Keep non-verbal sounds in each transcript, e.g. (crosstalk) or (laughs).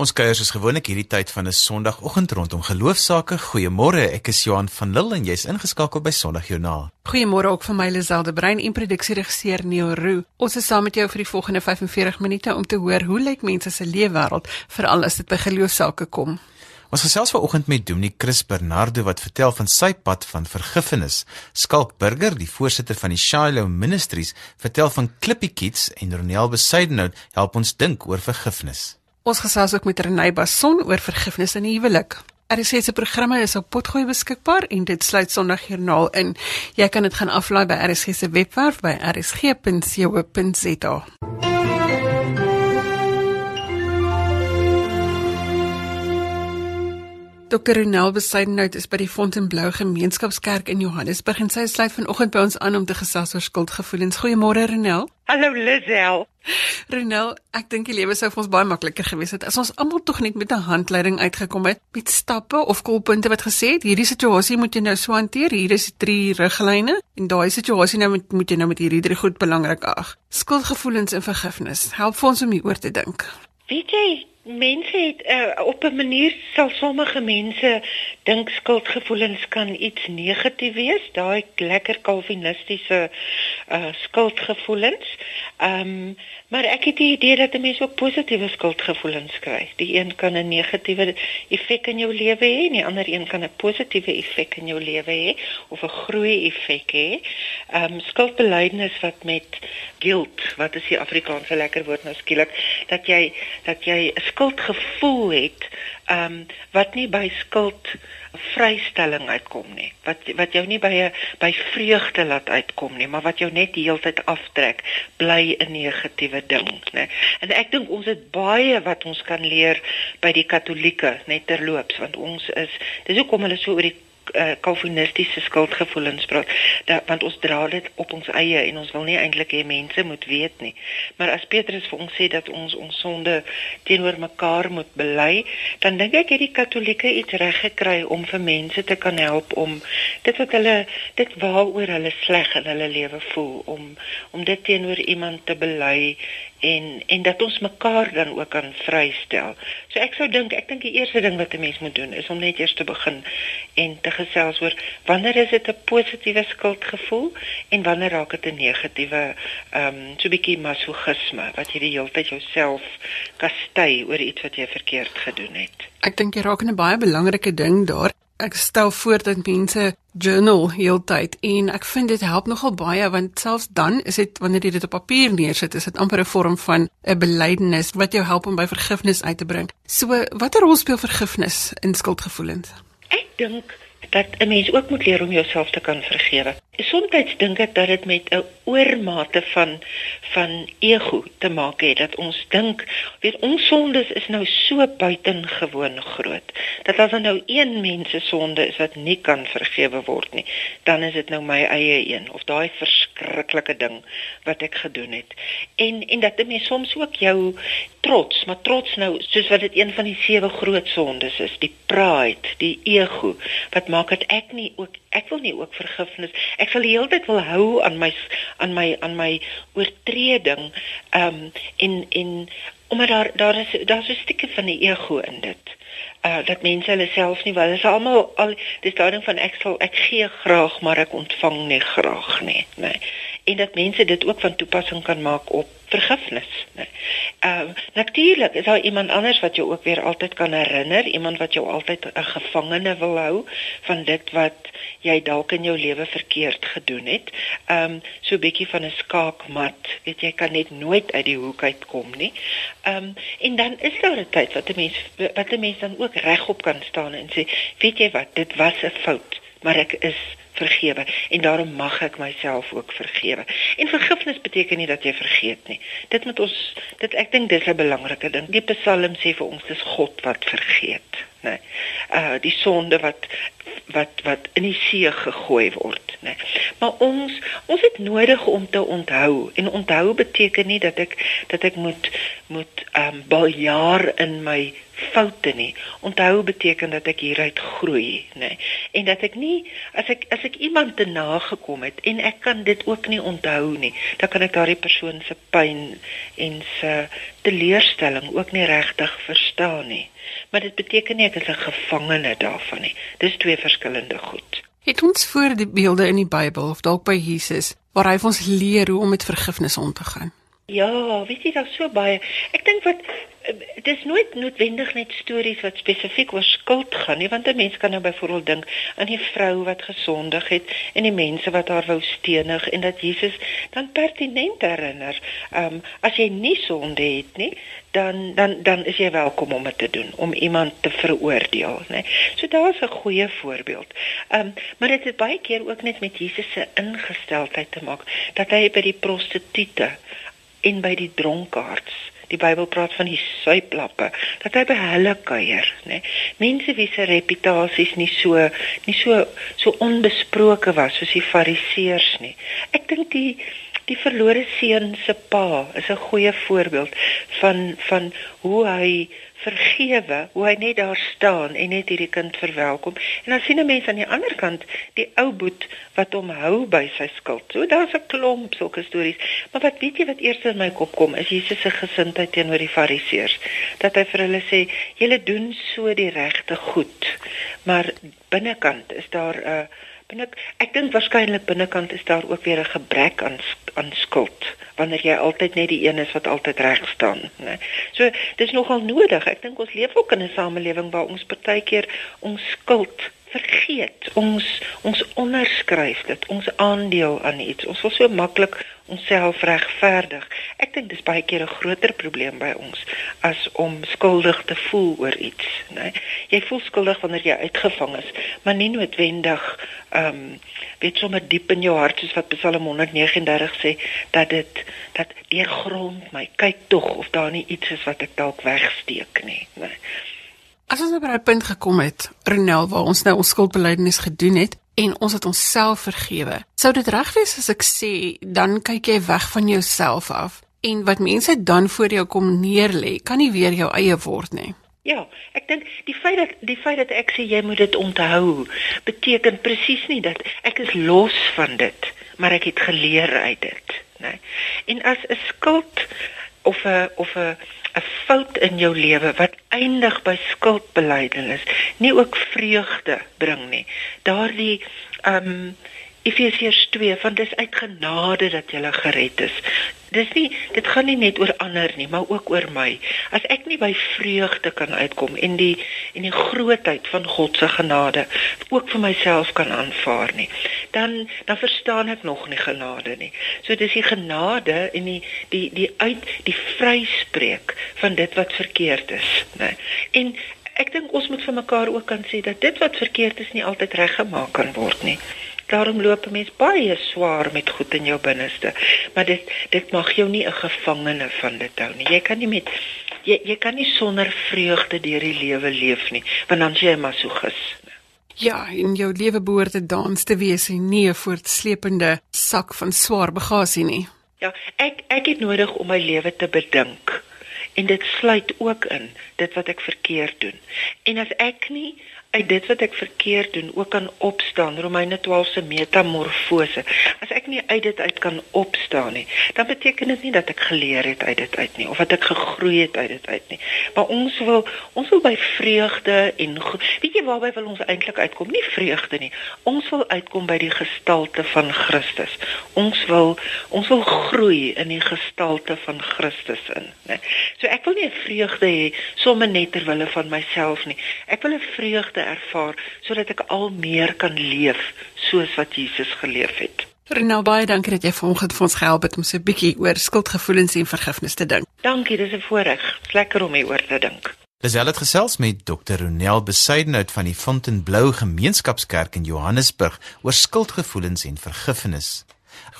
Ons kuier soos gewoonlik hierdie tyd van 'n Sondagoggend rondom geloofsaake. Goeiemôre, ek is Johan van Lille en jy's ingeskakel by Sondagjoernaal. Goeiemôre ook van my Liselde Brein en produksieregisseur Neil Roo. Ons is saam met jou vir die volgende 45 minute om te hoor hoe lyk mense se leefwêreld veral as dit by geloofsaake kom. Ons gesels vanoggend met Dominee Chris Bernardo wat vertel van sy pad van vergifnis. Skalk Burger, die voorsitter van die Shiloh Ministries, vertel van Klippie Kids en Ronel Besuidenhout help ons dink oor vergifnis. Ons gesels ook met Renay Bason oor vergifnis in die huwelik. RC se programme is op potgooi beskikbaar en dit sluit Sondagjoernaal in. Jy kan dit gaan aflaai by RC se webwerf by rsg.co.za. Dr. Ronel Besuidenhout is by die Fontainebleau Gemeenskapskerk in Johannesburg en sy sluit vanoggend by ons aan om te gesels oor skuldgevoelens. Goeiemôre Ronel. Hallo Lisel. (laughs) Ronel, ek dink die lewe sou vir ons baie makliker gewees het as ons almal tog net met 'n handleiding uitgekom het met stappe of kolpunte wat gesê het hierdie situasie moet jy nou so hanteer. Hier is drie riglyne en daai situasie nou moet moet jy nou met hierdie drie goed belangrik ag. Skuldgevoelens en vergifnis. Help vir ons om hieroor te dink. Weet jy, mense het uh, op 'n manier sal sommige mense dink skuldgevoelens kan iets negatief wees, daai lekker kalvinistiese uh skuldgevoelens. Ehm um, maar ek het die idee dat 'n mens ook positiewe skuldgevoelens kry. Die een kan 'n negatiewe effek in jou lewe hê en die ander een kan 'n positiewe effek in jou lewe hê of 'n groei effek hê. Ehm um, skuldbelydenis wat met guilt, wat is die Afrikaanse lekker woord nou skielik, dat jy dat jy skuldgevoel het, ehm um, wat nie by skuld vrystelling uitkom nie. Wat wat jou nie by 'n by vreugde laat uitkom nie, maar wat jou net die hele tyd aftrek, bly 'n negatiewe ding, né? En ek dink ons het baie wat ons kan leer by die Katolieke net terloops, want ons is dis hoekom hulle so oor die uh, kalvinistiese skuldgevoelens praat dat want ons dra dit op ons eie en ons wil nie eintlik hê mense moet weet nie maar as Petrus vir ons sê dat ons ons sonde teenoor mekaar moet bely dan dink ek het die katolieke iets reg gekry om vir mense te kan help om dit wat hulle dit waaroor hulle sleg in hulle lewe voel om om dit teenoor iemand te bely en en dat ons mekaar dan ook kan vrystel. So ek sou dink, ek dink die eerste ding wat 'n mens moet doen is om net eers te begin en te gesels oor wanneer is dit 'n positiewe skuldgevoel en wanneer raak dit 'n negatiewe ehm um, so 'n bietjie masochisme wat jy die hele tyd jouself kastei oor iets wat jy verkeerd gedoen het. Ek dink jy raak 'n baie belangrike ding daar ek stel voor dat mense journal heeltyd en ek vind dit help nogal baie want selfs dan is dit wanneer jy dit op papier neersit is dit amper 'n vorm van 'n belydenis wat jou help om by vergifnis uit te bring. So watter rol speel vergifnis in skuldgevoelens? Ek dink dat 'n mens ook moet leer om jouself te kan vergewe. Soms dink ek dat dit met 'n oormate van van ego te maak het dat ons dink, weet ons sondes is nou so buitengewoon groot dat as er nou een mens se sonde is wat nie kan vergewe word nie, dan is dit nou my eie een of daai verskriklike ding wat ek gedoen het. En en dat 'n mens soms ook jou trots, maar trots nou soos wat dit een van die sewe groot sondes is, die pride, die ego wat maak dat ek nie ook ek wil nie ook vergifnis. Ek sal die hele tyd wil hou aan my aan my aan my oortreding. Ehm um, en en omdat daar daar is daar's 'n stukkie van die ego in dit. Uh dat mense hulle self nie wil. Dit is almal al daai ding van ek sal ek gee graag, maar ek ontvang nie graag nie, nê. Nee. En dat mense dit ook van toepassing kan maak op vergifnis. Nee. Ehm uh, natuurlik is daar iemand anders wat jou ook weer altyd kan herinner, iemand wat jou altyd 'n gevangene wil hou van dit wat jy dalk in jou lewe verkeerd gedoen het. Ehm um, so 'n bietjie van 'n skaakmat, weet jy kan net nooit uit die hoek uitkom nie. Ehm um, en dan is daar 'n tyd wat 'n mens wat 'n mens dan ook regop kan staan en sê, weet jy wat, dit was 'n fout, maar ek is vergewe en daarom mag ek myself ook vergewe. En vergifnis beteken nie dat jy vergeet nie. Dit moet ons dit ek dink dis 'n belangrike ding. Die Psalm sê vir ons dis God wat vergeet, nê. Nee. Uh die sonde wat wat wat in die see gegooi word, nê. Nee. Maar ons ons het nodig om te onthou en onthou beteken nie dat ek dat ek moet moet ehm um, baljaar in my foute nie. Onthou beteken dat ek hieruit groei, nê. En dat ek nie as ek as ek iemand te nagekom het en ek kan dit ook nie onthou nie, dan kan ek daardie persoon se pyn en se teleurstelling ook nie regtig verstaan nie. Maar dit beteken nie ek is 'n gevangene daarvan nie. Dis twee verskillende goed. Het ons voor die beelde in die Bybel of dalk by Jesus waar hy ons leer hoe om met vergifnis om te gaan? Ja, weet jy daar's so baie. Ek dink wat dit is nooit noodwendig net stories wat spesifiek oor skuld gaan nie, want 'n mens kan nou byvoorbeeld dink aan die vrou wat gesondig het en die mense wat haar wou stenig en dat Jesus dan pertinent herinner, ehm um, as jy nie sonde het nie, dan dan dan is jy welkom om dit te doen om iemand te veroordeel, né? So daar's 'n goeie voorbeeld. Ehm um, maar dit het baie keer ook net met Jesus se ingesteldheid te maak dat hy by die prostituie en by die dronkaards. Die Bybel praat van die suiplappe dat hy by hulle kuier nê mense wie se reputasies nie so nie so so onbesproke was soos die fariseërs nie. Ek dink die die verlore seun se pa is 'n goeie voorbeeld van van hoe hy vergewe hoe hy net daar staan en net hierdie kind verwelkom en dan sien 'n mens aan die ander kant die ou boet wat hom hou by sy skuld. So daar's 'n klomp sulke stories. Maar wat weet jy wat eers in my kop kom is Jesus se gesindheid teenoor die fariseërs. Dat hy vir hulle sê, "Julle doen so die regte goed, maar binnekant is daar 'n uh, binnek ek dink waarskynlik binnekant is daar ook weer 'n gebrek aan aan skuld wanneer jy altyd net die een is wat altyd reg staan nê so dis nogal nodig. Ek dink ons leef ook in 'n samelewing waar ons partykeer ons skuld vergeet ons ons onderskryf dit ons aandeel aan iets. Ons wil so maklik onsself regverdig. Ek dink dis baie keer 'n groter probleem by ons as om skuldig te voel oor iets nê jy voel skuldig wanneer jy uitgevang is maar nie noodwendig ehm um, weet sommer diep in jou hart soos wat Psalm 139 sê dat dit dat deur grond my kyk tog of daar nie iets is wat ek dalk wegsteek nie nê As ons nou by 'n punt gekom het, Ronel, waar ons nou ons skuldbeleidings gedoen het en ons het onsself vergewe. Sou dit reg wees as ek sê dan kyk jy weg van jouself af en wat mense dan voor jou kom neerlê, kan nie weer jou eie word nie. Ja, ek dink die feit dat die feit dat ek sê jy moet dit onthou, beteken presies nie dat ek is los van dit, maar ek het geleer uit dit, né? En as 'n skuld of 'n of 'n 'n fout in jou lewe wat eindig by skuldbelydenis nie ook vreugde bring nie. Daardie ehm um, Efesiërs 2 van dis uit genade dat jy gered is. Dis nie dit gaan nie net oor ander nie, maar ook oor my. As ek nie by vreugde kan uitkom en die en die grootheid van God se genade ook vir myself kan aanvaar nie, dan dan verstaan ek nog nie genade nie. So dis die genade en die die die uit die vryspreek van dit wat verkeerd is, né? En ek dink ons moet vir mekaar ook kan sê dat dit wat verkeerd is nie altyd reggemaak kan word nie. Daarom loop 'n mens baie swaar met goed in jou binneste, maar dit dit mag jou nie 'n gevangene van dit hou nie. Jy kan nie met jy jy kan nie sonder vreugde deur die lewe leef nie, want dan jy maar so ges. Ja, in jou lewe behoort te dans te wees en nie 'n voortsleepende sak van swaar bagasie nie. Ja, ek ek het nodig om my lewe te bedink. En dit sluit ook in dit wat ek verkeerd doen. En as ek nie uit dit wat ek verkeerd doen ook kan opstaan. Romeine 12 se metamorfose. As ek nie uit dit uit kan opstaan nie dan beteken dit nie dat ek geleer het uit dit uit nie of dat ek gegroei het uit dit uit nie. Maar ons wil ons wil by vreugde en weet jy waarby wil ons eintlik uitkom? Nie vreugde nie. Ons wil uitkom by die gestalte van Christus. Ons wil ons wil groei in die gestalte van Christus in nê so ek wil nie 'n vreugde hê sommer net ter wille van myself nie. Ek wil 'n vreugde te ervaar sodat ek al meer kan leef soos wat Jesus geleef het. Renel baie dankie dat jy vanoggend vir ons gehelp het om so 'n bietjie oor skuldgevoelens en vergifnis te dink. Dankie, dis 'n voorreg. Lekker om hieroor te dink. Dis al het gesels met Dr. Ronel Besuidenhout van die Fontainebleau Gemeenskapskerk in Johannesburg oor skuldgevoelens en vergifnis.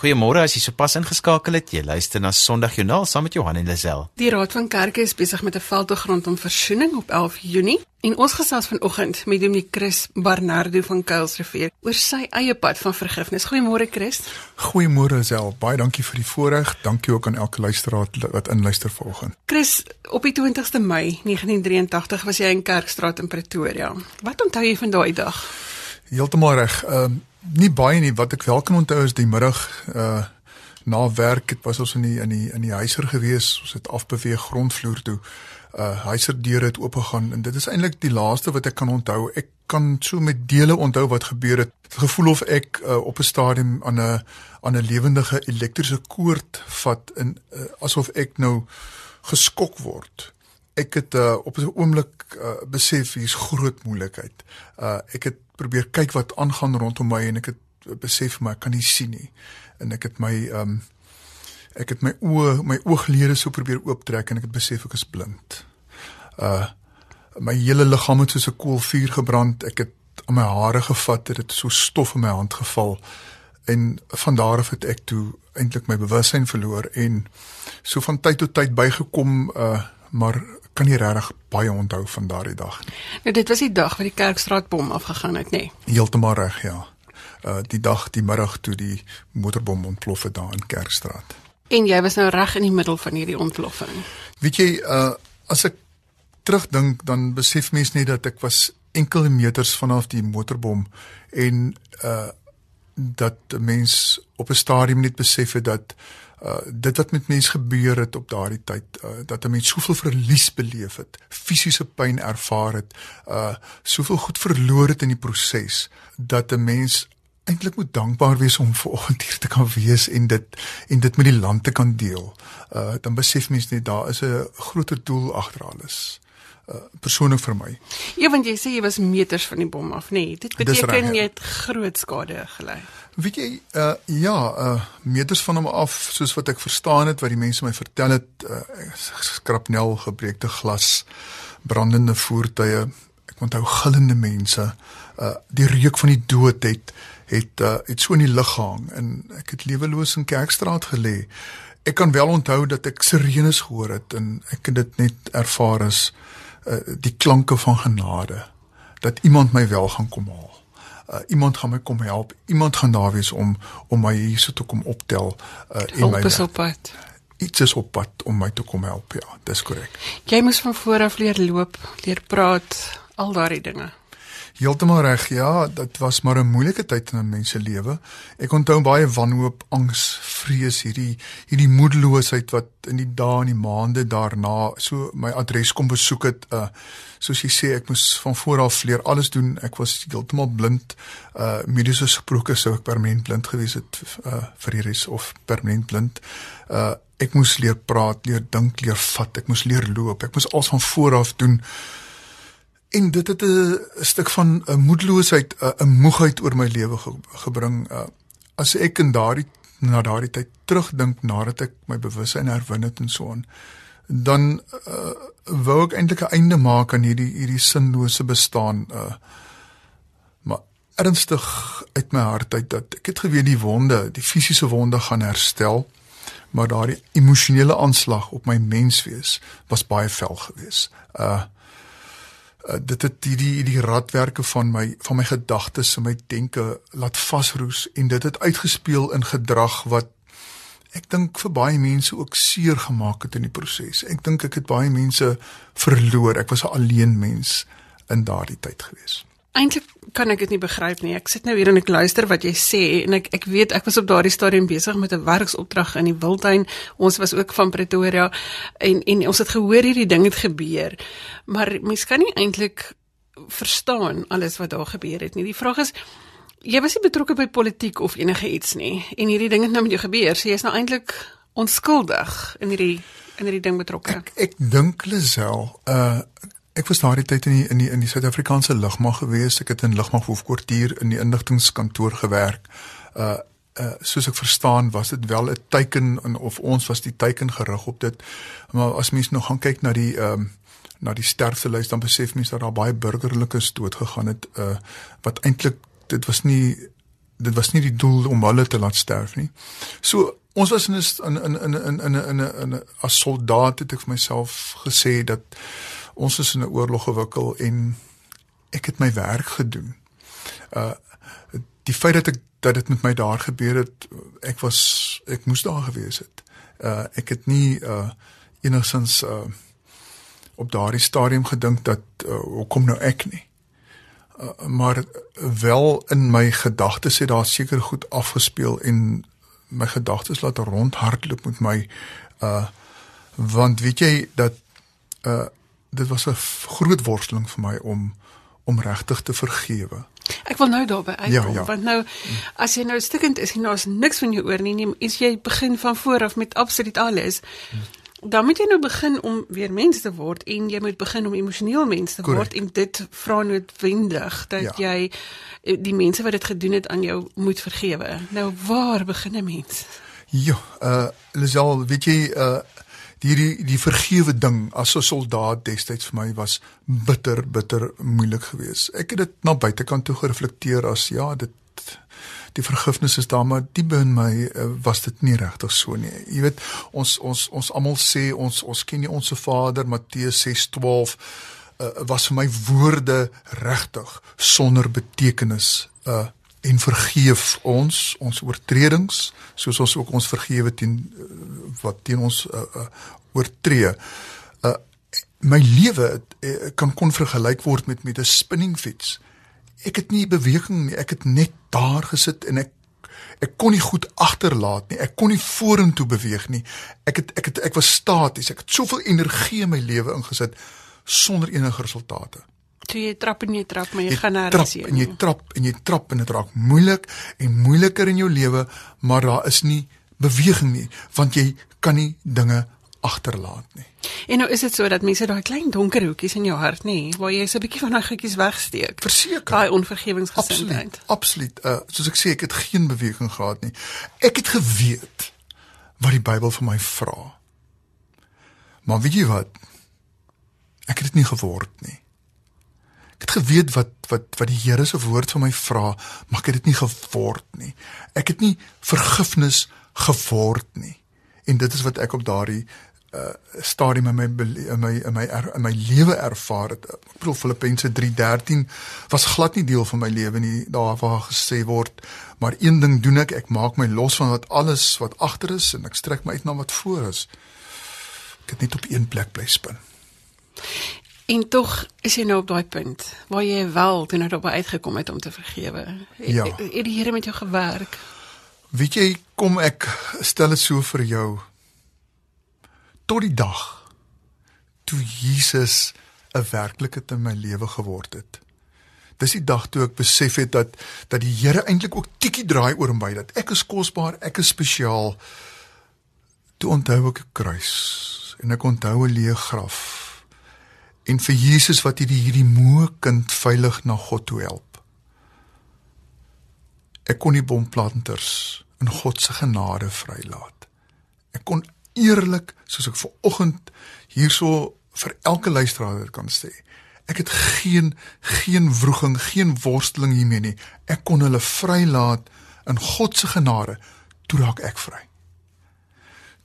Goeiemôre as jy sopas ingeskakel het. Jy luister na Sondagjoernaal saam met Johan en Lisel. Die Raad van Kerke is besig met 'n veldtog rondom versoening op 11 Junie. En ons gesels vanoggend met Dominee Chris Barnardo van Kuilsrivier oor sy eie pad van vergifnis. Goeiemôre Chris. Goeiemôre Lisel. Baie dankie vir die voorreg. Dankie ook aan elke luisteraar wat inluister vanoggend. Chris, op die 20ste Mei 1983 was jy in Kerkstraat in Pretoria. Wat onthou jy van daai dag? Heeltemal reg. Ehm uh, nie baie nie wat ek wel kan onthou is die middag uh na werk het was ons in die in die in die huiser gewees ons het afbeweeg grondvloer toe. Uh huiserdeure het oop gegaan en dit is eintlik die laaste wat ek kan onthou. Ek kan so met dele onthou wat gebeur het. Gevoel of ek uh, op 'n stadium aan 'n aan 'n lewendige elektriese koord vat in uh, asof ek nou geskok word. Ek het uh, op 'n oomblik uh, besef hier's groot moeilikheid. Uh ek het probeer kyk wat aangaan rondom my en ek het besef maar ek kan nie sien nie en ek het my ehm um, ek het my oë my ooglede so probeer ooptrek en ek het besef ek is blind. Uh my hele liggaam het soos 'n koolvuur gebrand. Ek het aan my hare gevat, dit het so stof in my hand geval en van daar af het ek toe eintlik my bewussyn verloor en so van tyd tot tyd bygekom uh maar kan nie regtig baie onthou van daardie dag nie. Nou dit was die dag wat die Kerkstraat bom afgegaan het, nê? Nee. Heeltemal reg, ja. Uh die dag, die middag toe die motorbom ontplof het daar in Kerkstraat. En jy was nou reg in die middel van hierdie ontploffing. Weet jy, uh as ek terugdink, dan besef mens net dat ek was enkele meters vanaf die motorbom en uh dat mens op 'n stadium net besef het dat uh dit wat met mense gebeur het op daardie tyd uh dat 'n mens soveel verlies beleef het, fisiese pyn ervaar het, uh soveel goed verloor het in die proses dat 'n mens eintlik moet dankbaar wees om vanoggend hier te kan wees en dit en dit met die land te kan deel. Uh dan besef mens net daar is 'n groter doel agter alles. Uh persoonlik vir my. Ja, want jy sê jy was meters van die bom af, nê? Nee, dit beteken ja. jy het groot skade gelei. Weet jy uh ja, uh meters van hom af soos wat ek verstaan het wat die mense my vertel het, uh skrapnel, gebreekte glas, brandende voertuie, ek onthou gillende mense, uh die reuk van die dood het het uh het so in die lug gehang en ek het leweloos in Kerkstraat gelê. Ek kan wel onthou dat ek sirenes gehoor het en ek het dit net ervaar as uh die klanke van genade dat iemand my wel gaan kom haal uh, iemand gaan my kom help. Iemand gaan daar wees om om my hierso te kom optel uh, en Hulp my is op pad. Iets is op pad om my te kom help. Ja, dis korrek. Jy moes van voor af leer loop, leer praat, al daardie dinge. Heeltemal reg. Ja, dit was maar 'n moeilike tyd in 'n mens se lewe. Ek onthou baie wanhoop, angs, vrees, hierdie hierdie moedeloosheid wat in die dae en die maande daarna so my adres kom besoek het. Uh soos jy sê, ek moes van voor af leer alles doen. Ek was heeltemal blind. Uh mediese gesproke sou ek permanent blind gewees het uh vir die res of permanent blind. Uh ek moes leer praat, leer dink, leer vat. Ek moes leer loop. Ek moes alles van voor af doen. En dit het 'n stuk van 'n moedeloosheid, 'n moegheid oor my lewe ge, gebring. Uh, as ek in daardie na daardie tyd terugdink nadat ek my bewussyn herwin het en so aan, dan uh, wou ek eintlik 'n einde maak aan hierdie hierdie sinlose bestaan. Uh, maar ernstig uit my hart uit dat ek het geweet die wonde, die fisiese wonde gaan herstel, maar daardie emosionele aanslag op my menswees was baie vel geweest. Uh uh, dit het hierdie hierdie radwerke van my van my gedagtes en my denke laat vasroes en dit het uitgespeel in gedrag wat ek dink vir baie mense ook seer gemaak het in die proses. Ek dink ek het baie mense verloor. Ek was 'n alleen mens in daardie tyd geweest. Eintlik kan ek dit nie begryp nie. Ek sit nou hier en ek luister wat jy sê en ek ek weet ek was op daardie stadium besig met 'n werksopdrag in die Wildtuin. Ons was ook van Pretoria en en ons het gehoor hierdie ding het gebeur. Maar mens kan nie eintlik verstaan alles wat daar gebeur het nie. Die vraag is jy was nie betrokke by politiek of enige iets nie en hierdie ding het nou met jou gebeur. So jy's nou eintlik onskuldig in hierdie in hierdie ding betrokke. Ek ek dink Lisel, uh Ek was daardie tyd in die in die in die Suid-Afrikaanse lugmag gewees. Ek het in lugmag hoofkwartier in die inligtingkantoor gewerk. Uh uh soos ek verstaan was dit wel 'n teiken in of ons was die teiken gerig op dit. Maar as mens nou gaan kyk na die ehm um, na die sterftelys dan besef mens dat daar baie burgerlikes dood gegaan het uh wat eintlik dit was nie dit was nie die doel om hulle te laat sterf nie. So ons was in in in in in in in as soldaat het ek vir myself gesê dat ons is in 'n oorlog gewikkel en ek het my werk gedoen. Uh die feit dat ek dat dit met my daar gebeur het, ek was ek moes daar gewees het. Uh ek het nie uh enigsins uh op daardie stadium gedink dat uh, hoekom nou ek nie. Uh, maar wel in my gedagtes het daar seker goed afgespeel en my gedagtes laat rondhardloop met my uh want weet jy dat uh dit was 'n groot worsteling vir my om om regtig te vergewe. Ek wil nou daarby uitkom Ja, ja. want nou as jy nou stikkend is en daar's niks van jou oor nie, nie is jy begin van voor af met absoluut alles. Dan moet jy nou begin om weer mens te word en jy moet begin om emosioneel mens te Correct. word en dit vra noodwendig dat Ja. jy eh, die mense wat dit gedoen het aan jou moet vergewe. Nou waar begin 'n mens? Ja, uh Lisel, weet jy uh hierdie die vergewe ding as 'n soldaat destyds vir my was bitter bitter moeilik geweest. Ek het dit na buitekant toe gereflekteer as ja, dit die vergifnis is daar maar diep in my uh, was dit nie regtig so nie. Jy weet, ons ons ons almal sê ons ons ken nie ons se Vader Matteus 6:12 uh, was vir my woorde regtig sonder betekenis uh en vergeef ons ons oortredings soos ons ook ons vergewe teen uh, wat teen ons uh, uh, oortree. Uh my lewe uh, kan kon vergelyk word met met 'n spinningfiets. Ek het nie beweging nie, ek het net daar gesit en ek ek kon nie goed agterlaat nie. Ek kon nie vorentoe beweeg nie. Ek het ek het ek was staties. Ek het soveel energie in my lewe ingesit sonder enige resultate. Toe jy trap en jy trap, maar jy, Jy gaan trap nêrens heen. en jy trap en jy trap en dit raak moeilik en moeiliker in jou lewe, maar daar is nie beweging nie, want jy kan nie dinge agterlaat nie. En nou is dit so dat mense daai klein donker hoekies in jou hart nê, waar jy so 'n bietjie van daai goedjies wegsteek. Verseker. Daai onvergewingsgesindheid. Absoluut. Absoluut. Uh soos ek sê, ek het geen beweging gehad nie. Ek het geweet wat die Bybel vir my vra. Maar weet jy wat? Ek het dit nie geword nie. Het geweet wat wat wat die Here se woord vir my vra, maar ek het dit nie geword nie. Ek het nie vergifnis geword nie. En dit is wat ek op daardie uh stadium in my in my in my er, in my lewe ervaar het. Ek bedoel Filippense 3:13 was glad nie deel van my lewe nie. Daar waar gesê word, maar een ding doen ek, ek maak my los van wat alles wat agter is en ek strek my uit na wat voor is. Ek het net op een plek bly spin. En tog is jy nou op daai punt waar jy wel toe nou daarby uitgekom het om te vergewe. Het, Ja. het die Here met jou gewerk? Weet jy, kom ek stel dit so vir jou. Tot die dag toe Jesus 'n werklikheid in my lewe geword het. Dis die dag toe ek besef het dat dat die Here eintlik ook tikkie draai oor my dat ek is kosbaar, ek is spesiaal. Toe onthou ek 'n kruis en ek onthou 'n leë graf. En vir Jesus wat hierdie hierdie moe kind veilig na God toe help. Ek kon die bomplanters in God se genade vrylaat. Ek kon eerlik, soos ek ver oggend hierso vir elke luisteraar dit kan sê. Ek het geen geen wroging, geen worsteling hiermee nie. Ek kon hulle vrylaat in God se genade. Toe raak ek vry.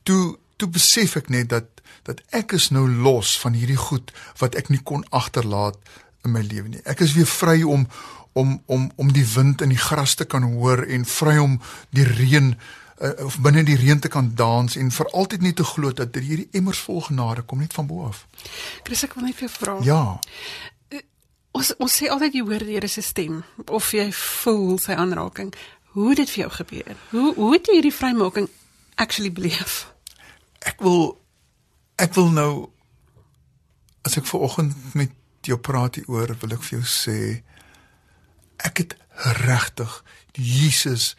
Toe toe besef ek net dat dat ek is nou los van hierdie goed wat ek nie kon agterlaat in my lewe nie. Ek is weer vry om om om om die wind in die gras te kan hoor en vry om die reën uh, of binne die reën te kan dans en vir altyd nie te glo dat hierdie emmers vol genade kom net van bo af. Chris, ek wil net vir jou vra. Ja, Ons ons sê altyd jy hoor die Here se stem of jy voel sy aanraking. Hoe het dit vir jou gebeur? Hoe hoe het jy hierdie vrymaking actually beleef? ek wil ek wil nou as ek ver oggend met jou praat hieroor, wil ek vir jou sê ek het regtig Jesus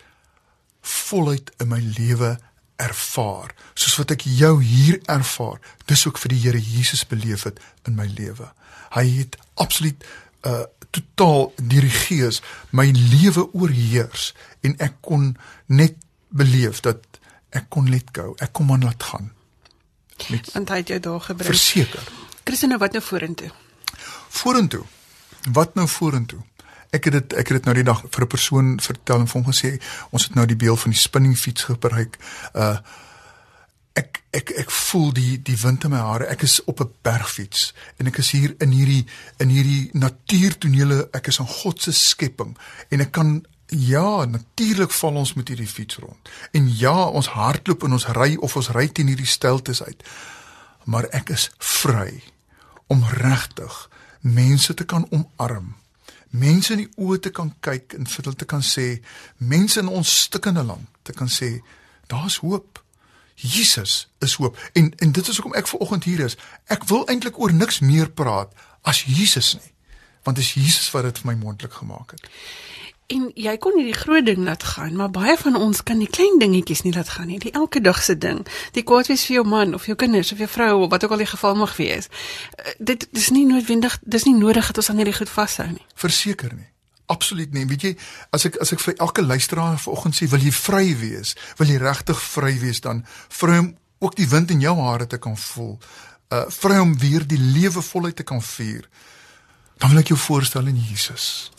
voluit in my lewe ervaar. Soos wat ek jou hier ervaar dis ook vir die Here Jesus beleef het in my lewe. Hy het absoluut uh totaal die gees my lewe oorheers en ek kon net beleef dat ek kon let go. Ek kon aan laat gaan met Want hy het jou daar gebring. verseker Chris, nou wat nou vorentoe? vorentoe wat nou vorentoe Ek het dit ek het dit nou die dag vir 'n persoon vertel en vir hom gesê ons het nou die beeld van die spinningfiets gebruik. Uh ek ek ek voel die die wind in my hare. Ek is op 'n bergfiets en ek is hier in hierdie in hierdie natuurtonele. Ek is in God se skepping en ek kan ja, natuurlik val ons met hierdie fiets rond. En ja, ons hardloop en ons ry of ons ry teen hierdie steltes uit. Maar ek is vry om regtig mense te kan omarm. Mense in die oë te kan kyk en vir hulle te kan sê, mense in ons stikkende land te kan sê, daar's hoop. Jesus is hoop. En en dit is hoekom ek ver oggend hier is. Ek wil eintlik oor niks meer praat as Jesus nie. Want dit is Jesus wat dit vir my moontlik gemaak het. En jy kon hierdie groot ding laat gaan, maar baie van ons kan die klein dingetjies nie laat gaan nie. Die elke dag se ding. Die kwaad wees vir jou man of jou kinders of jou vrou of wat ook al die geval mag wees. Uh, dit dis nie noodwendig, dis nie nodig dat ons aan hierdie goed vashou nie. Verseker nie. Absoluut nie. Weet jy, as ek as ek vir elke luisteraar vanoggend sê, wil jy vry wees? Wil jy regtig vry wees dan vry om ook die wind in jou hare te kan voel. Uh vry om weer die lewe voluit te kan vier. Dan wil ek jou voorstel in Jesus.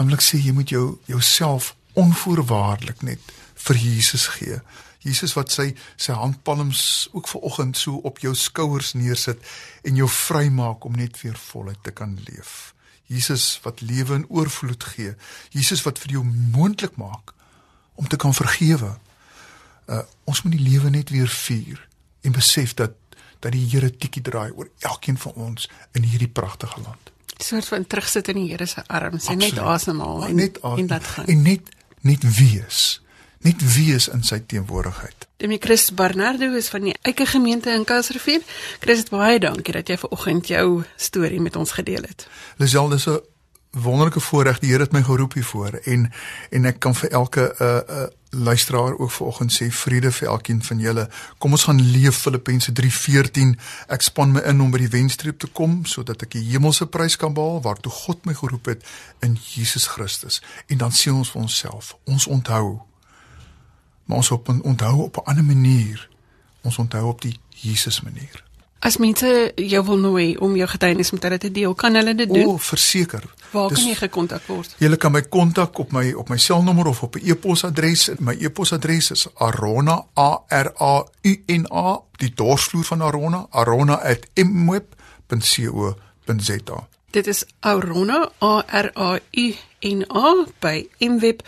Dan wil ek sê jy moet jou jouself onvoorwaardelik net vir Jesus gee. Jesus wat sy sy handpalms ook vanoggend so op jou skouers neersit en jou vrymaak om net weer voluit te kan leef. Jesus wat lewe in oorvloed gee. Jesus wat vir jou moontlik maak om te kan vergewe. Uh ons moet die lewe net weer vier en besef dat dat die Here tikkie draai oor elkeen van ons in hierdie pragtige land. Soort van terugsit in die Here se arms en net asemhaal en net en laat gaan. En net net wees. Net wees in sy teenwoordigheid. Demi Chris Barnardo is van die Eike gemeente in Kuilsrivier. Chris, baie dankie dat jy vanoggend jou storie met ons gedeel het. Lisel, dis 'n wonderlike voorreg. Die Here het my geroep hiervoor en en ek kan vir elke 'n uh, 'n uh, luisteraar ook vanoggend sê vrede vir elkeen van julle. Kom ons gaan leef Filippense 3:14. Ek span my in om by die wenstreep te kom sodat ek die hemelse prys kan behaal waartoe God my geroep het in Jesus Christus. En dan sien ons vir onsself. Ons onthou maar ons op onthou op 'n ander manier. Ons onthou op die Jesus manier. As mense jou wil nooi om jou getuienis met hulle te deel, kan hulle dit doen? O, verseker. Waar kan jy gekontak word? Jy kan my kontak op my op my selnommer of op 'n e-posadres. My e-posadres is arona a r a u n a die dorsvloer van arona arona@mweb.co.za. Dit is arona a r a u n a by mweb.co.za.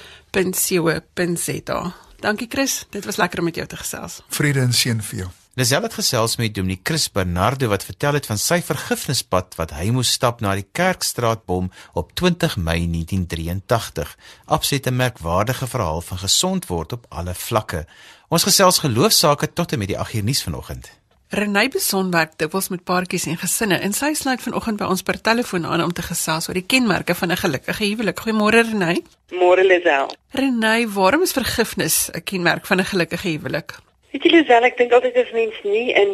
Dankie Chris, dit was lekker om met jou te gesels. Vrede en seën vir jou. Lisel het gesels met Dominee Chris Bernardo wat vertel het van sy vergifnispad wat hy moes stap na die Kerkstraatbom op 20 Mei 1983. Abset 'n merkwaardige verhaal van gesond word op alle vlakke. Ons gesels geloofsaake tot en met die 8 uur nuus vanoggend. Renay Beson werk dikwels met paartjies en gesinne en sy sluit vanoggend by ons per telefoon aan om te gesels oor die kenmerke van 'n gelukkige huwelik. Goeiemôre Renay. Môre Lisel. Renay, waarom is vergifnis 'n kenmerk van 'n gelukkige huwelik? Weet jy Lisel, ek dink altyd as mens nie in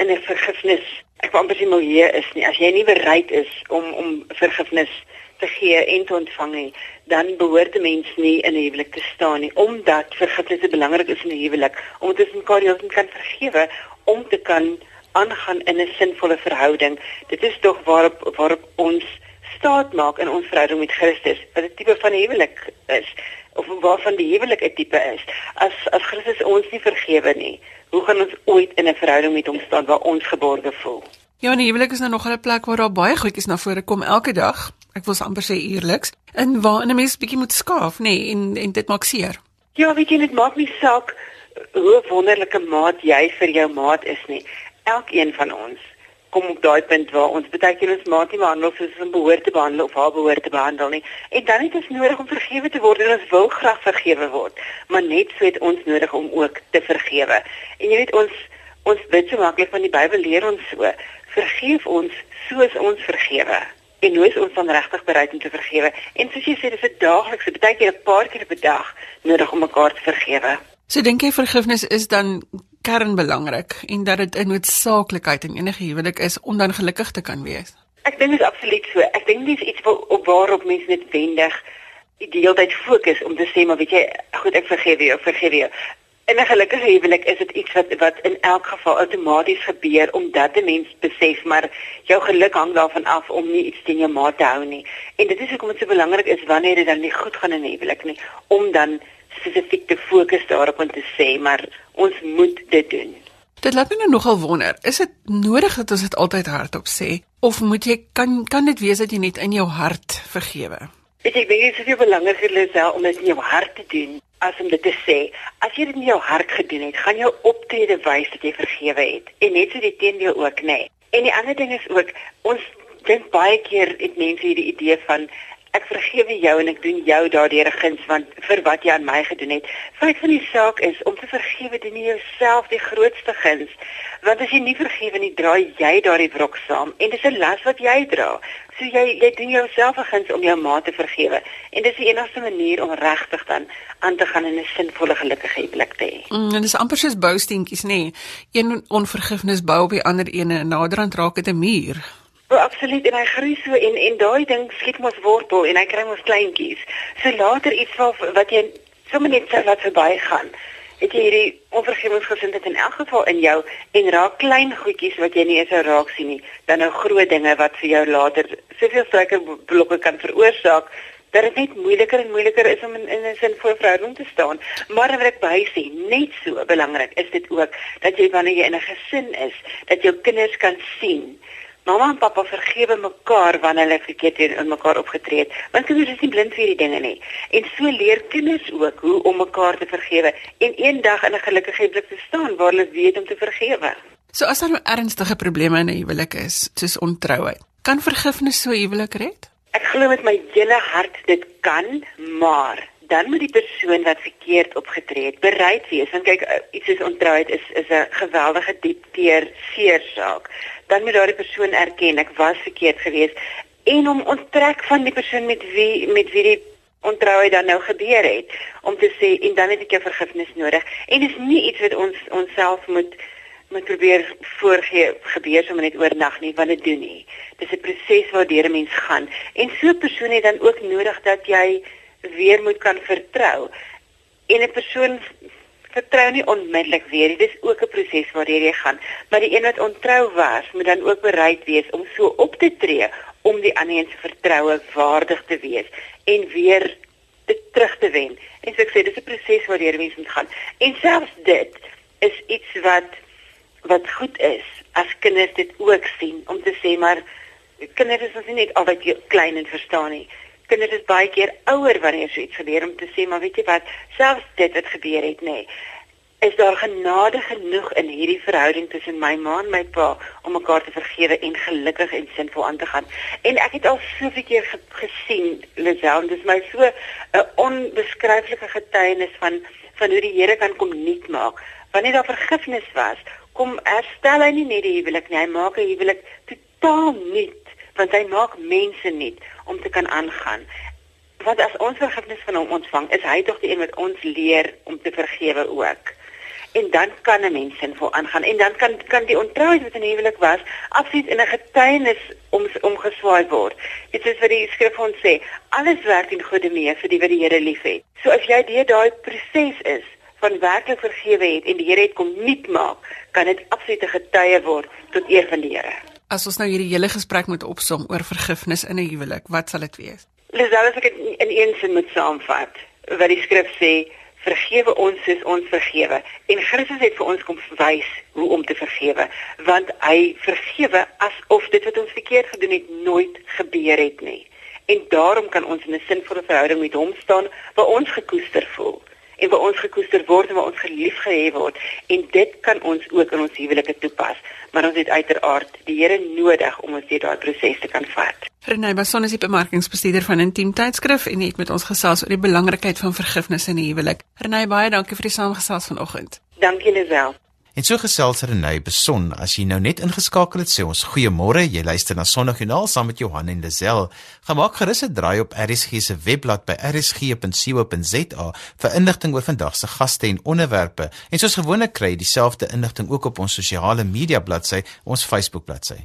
in 'n vergifnis, ek wou amper sê milieu is nie, as jy nie bereid is om om vergifnis te gee en te ontvang nie, dan behoort 'n mens nie in 'n huwelik te staan nie, omdat vergifnis belangrik is in 'n huwelik, om dit mekaar jou kan vergewe om te kan aangaan in 'n sinvolle verhouding. Dit is tog waarop waarop ons staat maak in ons verhouding met Christus. Wat 'n tipe van huwelik is of waarvan die huwelik 'n tipe is. As as Christus ons nie vergewe nie, hoe gaan ons ooit in 'n verhouding met hom staan waar ons geborge voel? Ja, die huwelik is nou nog 'n plek waar daar baie goedjies na vore kom elke dag. Ek wil amper sê eerliks. En waar 'n mens bietjie moet skaaf, nê, nee, en en dit maak seer. Ja, weet jy, dit maak nie saak hoe wonderlike maat jy vir jou maat is nie. Elkeen van ons kom op daai punt waar ons baie keer ons maat nie behandel soos ons behoort te behandel of haar behoort te behandel nie. En dan het ons nodig om vergewe te word en ons wil graag vergewe word, maar net so het ons nodig om ook te vergewe. En jy weet ons ons bid so maklik van die Bybel leer ons so, vergeef ons soos ons vergewe. En hoe is ons dan regtig bereid om te vergewe? En soos jy sê, dis 'n daaglikse, baie keer 'n paar keer per dag nodig om mekaar te vergewe. So dink jy vergifnis is dan kernbelangrik en dat dit 'n noodsaaklikheid in enige huwelik is om dan gelukkig te kan wees? Ek dink dit is absoluut so. Ek dink dis iets wat op waarop mense net wendig die hele tyd fokus om te sê maar weet jy, goed ek vergewe jou, vergewe jou. In 'n gelukkige huwelik is dit iets wat wat in elk geval outomaties gebeur omdat 'n mens besef maar jou geluk hang daarvan af om nie iets teen jou maat te hou nie. En dit is hoekom dit so belangrik is wanneer dit dan nie goed gaan in 'n huwelik nie om dan spesifiek te fokus daarop en te sê maar ons moet dit doen. Dit laat my nou nogal wonder, is dit nodig dat ons dit altyd hardop sê of moet jy kan kan dit wees dat jy net in jou hart vergewe? Weet jy, ek dink dit is baie belangrik vir jouself om dit in jou hart te doen as om dit te sê. As jy dit in jou hart gedoen het, gaan jou optrede wys dat jy vergewe het. En net so die teendeel ook, nê. Nee. En die ander ding is ook ons dink baie keer het mense hierdie idee van ek vergewe jou en ek doen jou daardeur guns want vir wat jy aan my gedoen het. Feit van die saak is om te vergewe doen jy jouself die grootste guns. Want as jy nie vergewe nie, dra jy daardie wrok saam en dis 'n las wat jy dra. So jy jy doen jouself 'n guns om jou ma te vergewe. En dis die enigste manier om regtig dan aan te gaan in 'n sinvolle gelukkige huwelik te hê. Mm, en dis amper soos bousteentjies, nê. Nee. Een onvergifnis bou op die ander ene en naderhand raak dit 'n muur. Oh, absoluut en hy groei so en en daai ding skiet mos wortel en hy kry mos kleintjies. So later iets wat wat jy sommer net sou wat verbygaan. Het jy hierdie onvergewensgesindheid in elk geval in jou en raak klein goedjies wat jy nie eens sou raak sien nie, dan nou groot dinge wat vir jou later soveel struikelblokke kan veroorsaak dat dit net moeiliker en moeiliker is om in, in 'n sin voor verhouding te staan. Maar wat ek by sê, net so belangrik is dit ook dat jy wanneer jy in 'n gesin is, dat jou kinders kan sien Mamma en pappa vergewe mekaar wanneer hulle verkeerd teen mekaar opgetree het. Want kinders is nie blind vir hierdie dinge nie. En so leer kinders ook hoe om mekaar te vergewe en eendag in 'n gelukkige huwelik te staan waar hulle weet om te vergewe. So as daar ernstige probleme in 'n huwelik is, soos ontrouheid, kan vergifnis so 'n huwelik red? Ek glo met my hele hart dit kan, maar dan moet die persoon wat verkeerd opgetree het bereid wees. Want kyk, uh, iets soos ontrouheid is is 'n geweldige diep teer seer saak. Dan moet daardie persoon erken ek was verkeerd geweest en om onttrek van die persoon met wie met wie die ontrouheid dan nou gebeur het om te sê en dan het ek jou vergifnis nodig. En dis nie iets wat ons onsself moet moet probeer voorgee gebeur sommer net oornag nie want dit doen nie. Dis 'n proses waardeur 'n mens gaan en so 'n persoon het dan ook nodig dat jy weer moet kan vertrou. En 'n persoon vertrou nie onmiddellik weer nie. Dis ook 'n proses waardeur jy gaan. Maar die een wat ontrou was, moet dan ook bereid wees om so op te tree om die ander se vertroue waardig te wees en weer dit terug te wen. En so ek sê dis 'n proses waardeur jy moet gaan. En selfs dit is iets wat wat goed is as kinders dit ook sien om te sê maar kinders is ons nie net altyd klein en verstaan nie kinders is baie keer ouer wanneer so iets gebeur om te sê maar weet jy wat? Selfs dit wat gebeur het nê nee, is daar genade genoeg in hierdie verhouding tussen my ma en my pa om mekaar te vergewe en gelukkig en sinvol aan te gaan? En ek het al soveel keer ge gesien Lisel dis my so 'n onbeskryflike getuienis van van hoe die Here kan kom nuut maak. Wanneer daar vergifnis was kom herstel hy nie net die huwelik nie hy maak 'n huwelik totaal nuut want hy maak mense nuut om te kan aangaan. Want as ons vergifnis van hom ontvang, is hy tog die een wat ons leer om te vergewe ook. En dan kan 'n mens sinvol aangaan en dan kan kan die ontrouheid wat in die huwelik was, afsies in 'n getuienis om omgeswaai word. Dit is wat die skrif ons sê, alles werk in goeie mee vir die wat die Here liefhet. So as jy deur daai proses is van werklik vergewe het en die Here het kom nuut maak, kan dit absolute getuie word tot eer van die Here. As ons nou hierdie hele gesprek moet opsom oor vergifnis in 'n huwelik, wat sal dit wees? Lisel, as ek dit in een sin moet saamvat, wat die skrif sê, vergewe ons soos ons vergewe. En Christus het vir ons kom wys hoe om te vergewe, want hy vergewe asof dit wat ons verkeerd gedoen het nooit gebeur het nie. En daarom kan ons in 'n sinvolle verhouding met hom staan waar ons gekoester voel en waar ons gekoester word en waar ons gelief gehê word en dit kan ons ook in ons huwelike toepas maar ons het uiteraard die Here nodig om ons deur daai proses te kan vat. Renée Basson is die bemarkingsbestuurder van Intiem Tydskrif en het met ons gesels oor die belangrikheid van vergifnis in die huwelik. Renée, baie dankie vir die saamgesels vanoggend. Dankie Lisel. En so gesels Renée Beson, as jy nou net ingeskakel het, sê ons goeiemôre. Jy luister na Sondagjoernaal saam met Johan en Lisel. Gemaak gerus 'n draai op RSG se webblad by rsg.co.za vir inligting oor vandag se gaste en onderwerpe. En soos gewoonlik kry jy dieselfde inligting ook op ons sosiale media bladsy, ons Facebook bladsy.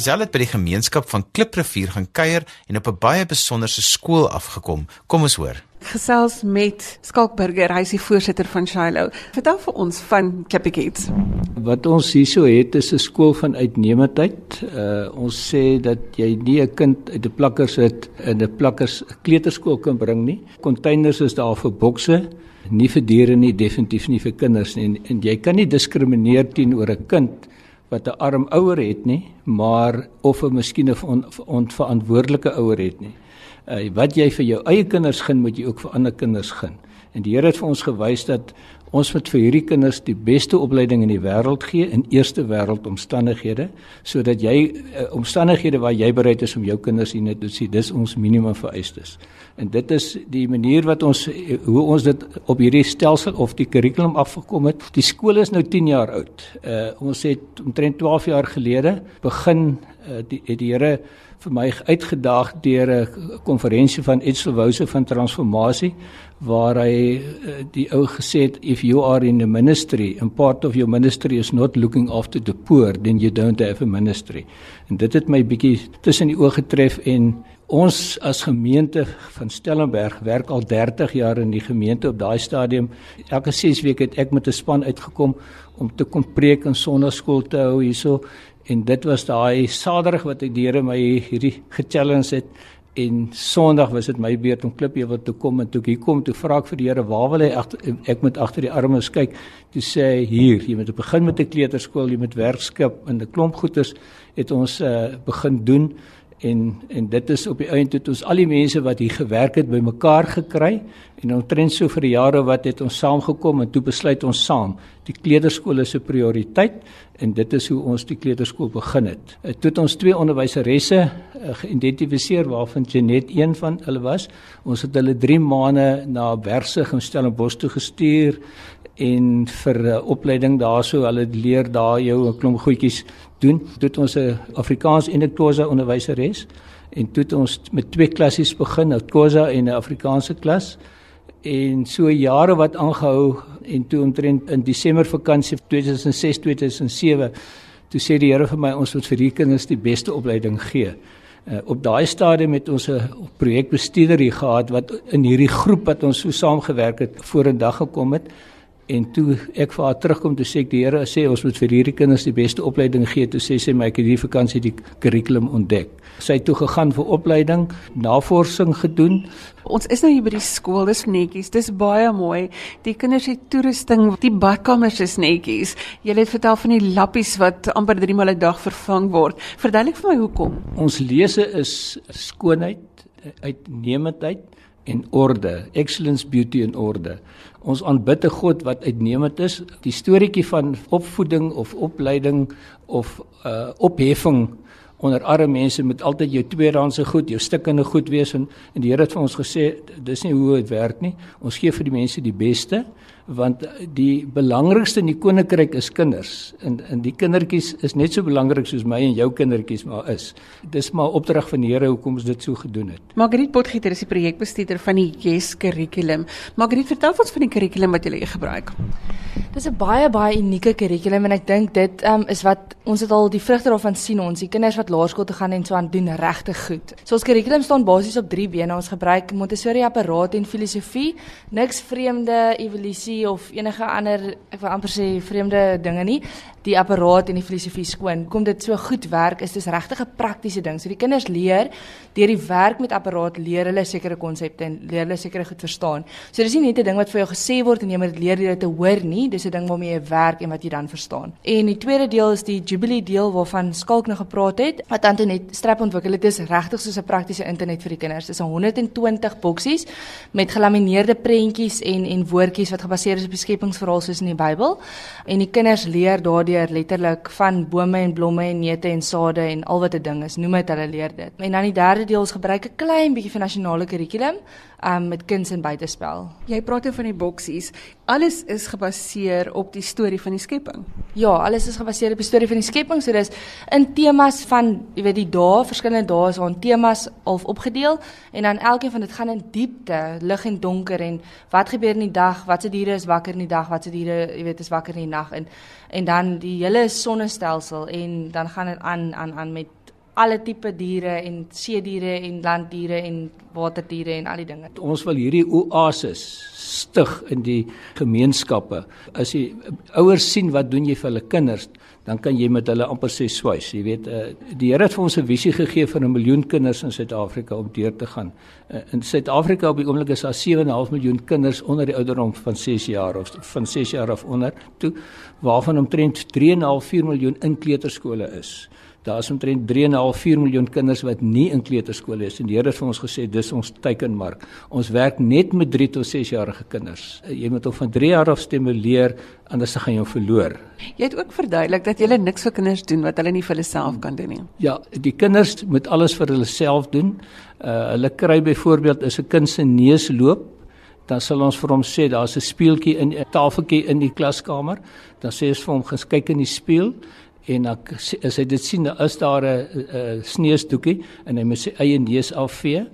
Lisel het by die gemeenskap van Kliprivier gaan kuier en op 'n baie besonderse skool afgekom. Kom ons hoor. Gesels met Skalkburger, hy is die voorsitter van Shiloh. Vertel vir ons van Klippie Kids. Wat ons hierso het is 'n skool van uitnemendheid. Uh ons sê dat jy nie 'n kind uit 'n plakkers het in 'n plakkers kleuterskool kan bring nie. Containers is daar vir bokse, nie vir diere nie, definitief nie vir kinders nie. En, en jy kan nie diskrimineer teenoor 'n kind wat 'n arm ouer het nie, maar of 'n miskien 'n onverantwoordelike ouer het nie uh, wat jy vir jou eie kinders gun, moet jy ook vir ander kinders gun. En die Here het vir ons gewys dat ons moet vir hierdie kinders die beste opleiding in die wêreld gee in eerste wêreld omstandighede sodat jy uh, omstandighede waar jy bereid is om jou kinders hier net te sien dis ons minimum vereistes. En dit is die manier wat ons hoe ons dit op hierdie stelsel of die kurrikulum afgekom het. Die skool is nou 10 jaar oud. Uh, ons het omtrent 12 jaar gelede begin uh, die, die Here vir my uitgedaag deur 'n konferensie van Etselwose van transformasie waar hy eh, die ou gesê het if you are in the ministry and part of your ministry is not looking after the poor then you don't have a ministry. En dit het my bietjie tussen die oë getref en ons as gemeente van Stellenberg werk al 30 jaar in die gemeente op daai stadium. Elke 6 weke het ek met 'n span uitgekom om te kom preek in sonnaskool te hou hierso en dit was daai saterdag wat ek deur my hierdie ge-challenge het en sonderdag was dit my beurt om klip ewel te kom en toe ek hier kom toe vra ek vir die Here waar wil hy agter ek moet agter die armes kyk? Toe sê hy hier jy moet begin met 'n kleuterskool jy moet werkskip in 'n klomp goeders het ons uh, begin doen en en dit is op die einde toe ons al die mense wat hier gewerk het bymekaar gekry en omtrent so vir die jare wat het ons saamgekom en toe besluit ons saam die kleuterskool is 'n prioriteit en dit is hoe ons die kleuterskool begin het. Eh, toe het ons twee onderwyseresse uh, geïdentifiseer waarvan Janet een van hulle was. Ons het hulle 3 maande na Wersig in Stellenbosch toe gestuur en vir 'n uh, opleiding daarso hulle leer daar jou 'n klomp goedjies doen. Toe het ons 'n Afrikaans en 'n Khoza onderwyseres en toe het ons met twee klassies begin, 'n Khoza en 'n Afrikaanse klas en so jare wat aangehou en toe omtrent in Desember vakansie 2006 2007 toe sê die Here vir my ons moet vir hierdie kinders die beste opleiding gee. Uh, op daai stadium het ons 'n projekbestuurder hier gehad wat in hierdie groep wat ons so saamgewerk het vorendag gekom het en toe ek vir haar terugkom toe sê ek die Here sê ons moet vir hierdie kinders die beste opleiding gee. Toe sê sy my ek het hierdie vakansie die kurrikulum ontdek. Sy het toe gegaan vir opleiding navorsing gedoen. Ons is nou hier by die skool dis netjies dis baie mooi. Die kinders het toerusting die badkamers is netjies. Jy het vertel van die lappies wat amper 3 maal 'n dag vervang word. Verduidelik vir my hoekom. Ons lese is skoonheid uitnemendheid en orde excellence beauty and order Ons aanbid 'n God wat uitnemend is. Die storieetjie van opvoeding of opleiding of uh opheffing onder arme mense moet altyd jou tweedehandse goed, jou stikkende goed wees en, en die Here het vir ons gesê dis nie hoe dit werk nie. Ons gee vir die mense die beste want die belangrikste in die koninkryk is kinders en en die kindertjies is net so belangrik soos my en jou kindertjies maar is. Dis maar opdrag van die Here hoekom ons dit so gedoen het. Margriet Potgieter is die projekbestuurder van die Yes kurrikulum. Margriet, vertel ons van die kurrikulum wat julle gebruik. Dis 'n baie baie unieke kurrikulum en ek dink dit um, is wat ons het al die vrugte daarvan sien ons die kinders wat laerskool toe gaan en so aan doen regtig goed. So ons kurrikulum staan basies op 3 bene. Ons gebruik Montessori apparaat en filosofie, niks vreemde evolusie of enige ander ek wil amper sê vreemde dinge nie die apparaat en die filosofie skoon. Kom dit so goed werk is dis regtig 'n praktiese ding. So die kinders leer deur die werk met apparaat leer hulle sekere konsepte en leer hulle sekere goed verstaan. So dis nie net 'n ding wat vir jou gesê word en jy moet leer dit te hoor nie, dis 'n ding waarmee jy werk en wat jy dan verstaan. En die tweede deel is die Jubilee deel waarvan Skalk nou gepraat het. Wat Antonet strap ontwikkel het, is regtig soos 'n praktiese internet vir die kinders. Dis 120 boksies met gelamineerde prentjies en en woordjies wat gebaseer is op die skepingsverhaal soos in die Bybel. En die kinders leer daar daardeur letterlik van bome en blomme en neute en sade en al wat 'n ding is, noem dit hulle leer dit. En dan die derde deel is gebruik 'n klein bietjie van nasionale kurrikulum um, met kuns en buitespel. Jy praat oor van die boksies. Alles is gebaseer op die storie van die skepping. Ja, alles is gebaseer op die storie van die skepping. So dis in temas van, jy weet, die dae, verskillende dae is aan temas half opgedeel en dan elkeen van dit gaan in diepte, lig en donker en wat gebeur in die dag, watse diere is wakker in die dag, watse diere, jy weet, is wakker in die nag en en dan die hele sonnestelsel en dan gaan dit aan aan aan met alle tipe diere en see diere en landdiere en waterdiere en al die dinge. Ons wil hierdie oasis stig in die gemeenskappe. As jy ouers sien wat doen jy vir hulle kinders, dan kan jy met hulle amper sê swys. Jy weet, uh, die Here het vir ons 'n visie gegee vir 'n miljoen kinders in Suid-Afrika om deur te gaan. Uh, in Suid-Afrika op die oomblik is daar 7.5 miljoen kinders onder die ouderdom van 6 jaar of van 6 jaar af onder, toe waarvan omtrent 3.5 miljoen in kleuterskole is. Daar is omtrent 3.5 miljoen kinders wat nie in kleuterskole is en die Here het vir ons gesê dis ons teikenmark. Ons werk net met 3 tot 6 jarige kinders. Jy moet hom van 3 jaar af stimuleer anders gaan jy hom verloor. Jy het ook verduidelik dat jy niks vir kinders doen wat hulle nie vir hulle self kan doen nie. Ja, die kinders moet alles vir hulle self doen. Uh hulle kry byvoorbeeld as 'n kind se neus loop dan sal ons vir hom sê daar's 'n speeltjie in 'n tafeltjie in die klaskamer. Dan sê ons vir hom gaan kyk in die spieël en dan as hy dit sien, is daar 'n sneeusdoekie en hy moet sy eie neus afvee.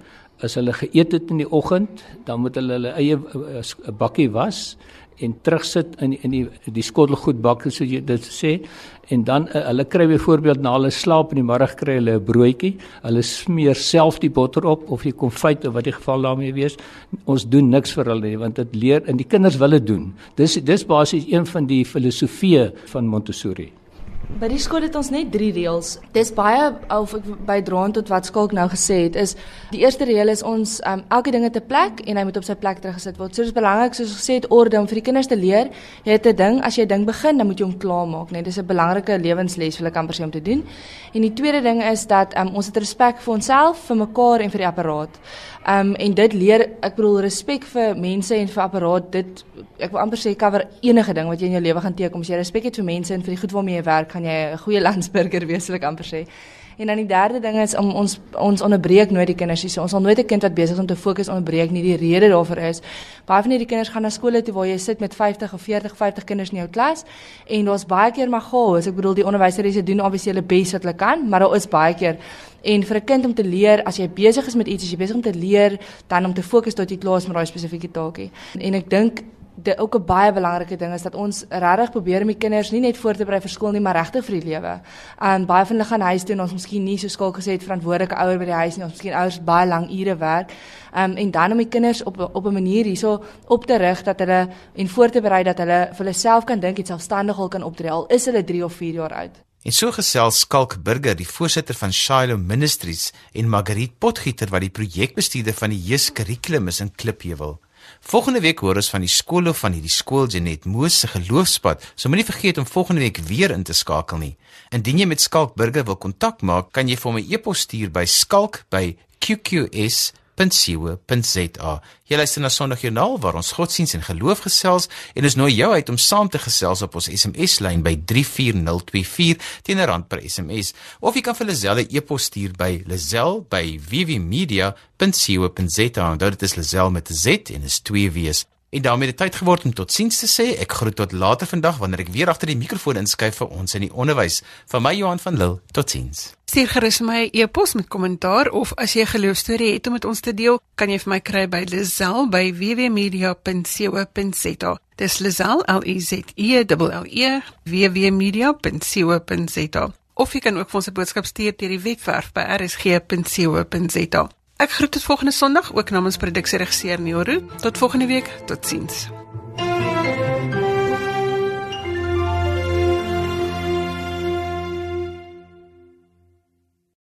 As hulle geëet het in die oggend, dan moet hulle hulle eie 'n bakkie was en terugsit in in die die skottelgoedbak so jy dit sê. En dan uh, hulle kry byvoorbeeld na hulle slaap in die middag kry hulle 'n broodjie. Hulle smeer self die botter op of jy konfyt of wat die geval daarmee wees. Ons doen niks vir hulle nie want dit leer en die kinders wil dit doen. Dis dis basies een van die filosofieë van Montessori By die skool het ons net 3 reëls. Dis baie of ek by draand tot wat skalk nou gesê het is die eerste reël is ons um, elke ding het 'n plek en hy moet op sy plek teruggesit word. So dis belangrik soos gesê het orde om vir die kinders te leer. Jy het 'n ding, as jy 'n ding begin, dan moet jy hom klaarmaak, né? Dis 'n belangrike lewensles vir 'n kamper om te doen. En die tweede ding is dat um, ons het respek vir onsself, vir mekaar en vir die apparaat. Um en dit leer, ek bedoel respek vir mense en vir apparaat, dit ek wil amper sê cover enige ding wat jy in jou lewe gaan teekom. As jy respek het vir mense en vir die goed waarmee jy werk, gaan jy 'n goeie (laughs) landsburger wees, wil ek amper sê. En dan die derde ding is om ons ons onderbreek nooit die kinders nie. So ons sal nooit 'n kind wat besig is om te fokus onderbreek nie. Die rede daarvoor is baie van hierdie kinders gaan na skole toe waar jy sit met 50 of 40, 50 kinders in jou klas en daar's baie keer maar chaos. Ek bedoel die onderwyseres doen obviously hulle bes wat hulle kan, maar daar is baie keer en vir 'n kind om te leer as jy besig is met iets, as jy besig om te leer, dan om te fokus tot jy klaar is met daai spesifieke taakie. En ek dink dit ook 'n baie belangrike ding is dat ons regtig probeer om die kinders nie net voor te berei vir skool nie, maar regtig vir die lewe. Um baie van hulle gaan huis toe en ons miskien nie so skakel gesê het verantwoordelike ouer by die huis nie, ons miskien ouers baie lang ure werk. Um en dan om die kinders op op 'n manier hierso op te rig dat hulle en voor te berei dat hulle vir hulle self kan dink en selfstandig kan optree al is hulle 3 of 4 jaar oud. En so gesels Skalk Burger, die voorsitter van Shiloh Ministries en Margriet Potgieter wat die projekbestuurder van die Jeus Curriculum is in Klipheuwel. Volgende week hoor ons van die skoolhoof van hierdie skool Janet Moos se geloofspad. So moenie vergeet om volgende week weer in te skakel nie. Indien jy met Skalk Burger wil kontak maak, kan jy vir my e-pos stuur by skalk@qqs www.rsg.co.za. Jy luister na Sondagjoernaal waar ons godsdiens en geloof gesels en ons nooi jou uit om saam te gesels op ons SMS lyn by 34024 teen 'n rand per SMS of jy kan vir Lazelle 'n e-pos stuur by lazelle@wwmedia.co.za. Onthou dit is Lazelle met 'n Z en is twee W's. En daarmee het tyd geword om totsiens te sê. Ek groet tot later vandag wanneer ek weer agter die mikrofoon inskuif vir ons in die onderwys. Van my Johan van Lille. Totsiens. Stuur gerus my e-pos met kommentaar of as jy 'n geloostorie het om met ons te deel, kan jy vir my kry by Lazel by www.media.co.za. Dis Lazel L E Z E L L E www.media.co.za. Of jy kan ook vir ons 'n boodskap stuur deur die webwerf by rsg.co.za. Ek groet tot volgende Sondag ook namens produksieregisseur Neoru. Tot volgende week. Totsiens. thank you